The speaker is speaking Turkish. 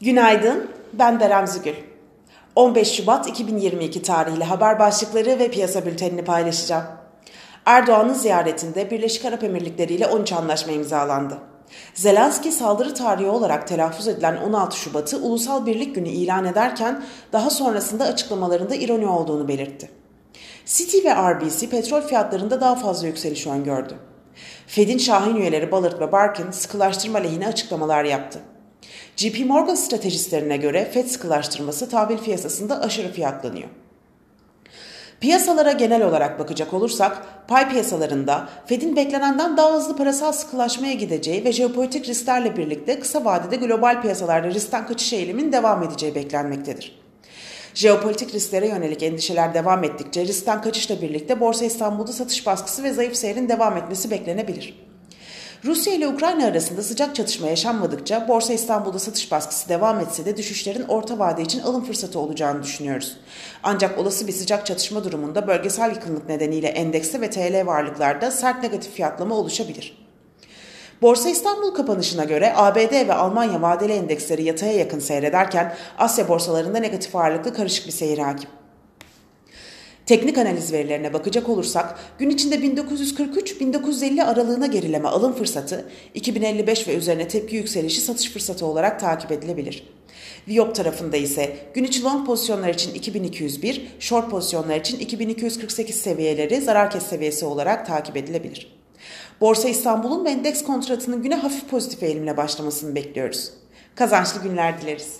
Günaydın, ben Berem Zügül. 15 Şubat 2022 tarihli haber başlıkları ve piyasa bültenini paylaşacağım. Erdoğan'ın ziyaretinde Birleşik Arap Emirlikleri ile 13 anlaşma imzalandı. Zelenski saldırı tarihi olarak telaffuz edilen 16 Şubat'ı Ulusal Birlik Günü ilan ederken daha sonrasında açıklamalarında ironi olduğunu belirtti. Citi ve RBC petrol fiyatlarında daha fazla yükseliş öngördü. Fed'in şahin üyeleri Ballard ve Barkin sıkılaştırma lehine açıklamalar yaptı. JP Morgan stratejistlerine göre FED sıkılaştırması tahvil piyasasında aşırı fiyatlanıyor. Piyasalara genel olarak bakacak olursak, pay piyasalarında Fed'in beklenenden daha hızlı parasal sıkılaşmaya gideceği ve jeopolitik risklerle birlikte kısa vadede global piyasalarda riskten kaçış eğiliminin devam edeceği beklenmektedir. Jeopolitik risklere yönelik endişeler devam ettikçe riskten kaçışla birlikte Borsa İstanbul'da satış baskısı ve zayıf seyrin devam etmesi beklenebilir. Rusya ile Ukrayna arasında sıcak çatışma yaşanmadıkça Borsa İstanbul'da satış baskısı devam etse de düşüşlerin orta vade için alım fırsatı olacağını düşünüyoruz. Ancak olası bir sıcak çatışma durumunda bölgesel yakınlık nedeniyle endekste ve TL varlıklarda sert negatif fiyatlama oluşabilir. Borsa İstanbul kapanışına göre ABD ve Almanya vadeli endeksleri yataya yakın seyrederken Asya borsalarında negatif ağırlıklı karışık bir seyir hakim. Teknik analiz verilerine bakacak olursak gün içinde 1943-1950 aralığına gerileme alım fırsatı, 2055 ve üzerine tepki yükselişi satış fırsatı olarak takip edilebilir. Viyop tarafında ise gün içi long pozisyonlar için 2201, short pozisyonlar için 2248 seviyeleri zarar kes seviyesi olarak takip edilebilir. Borsa İstanbul'un ve endeks kontratının güne hafif pozitif eğilimle başlamasını bekliyoruz. Kazançlı günler dileriz.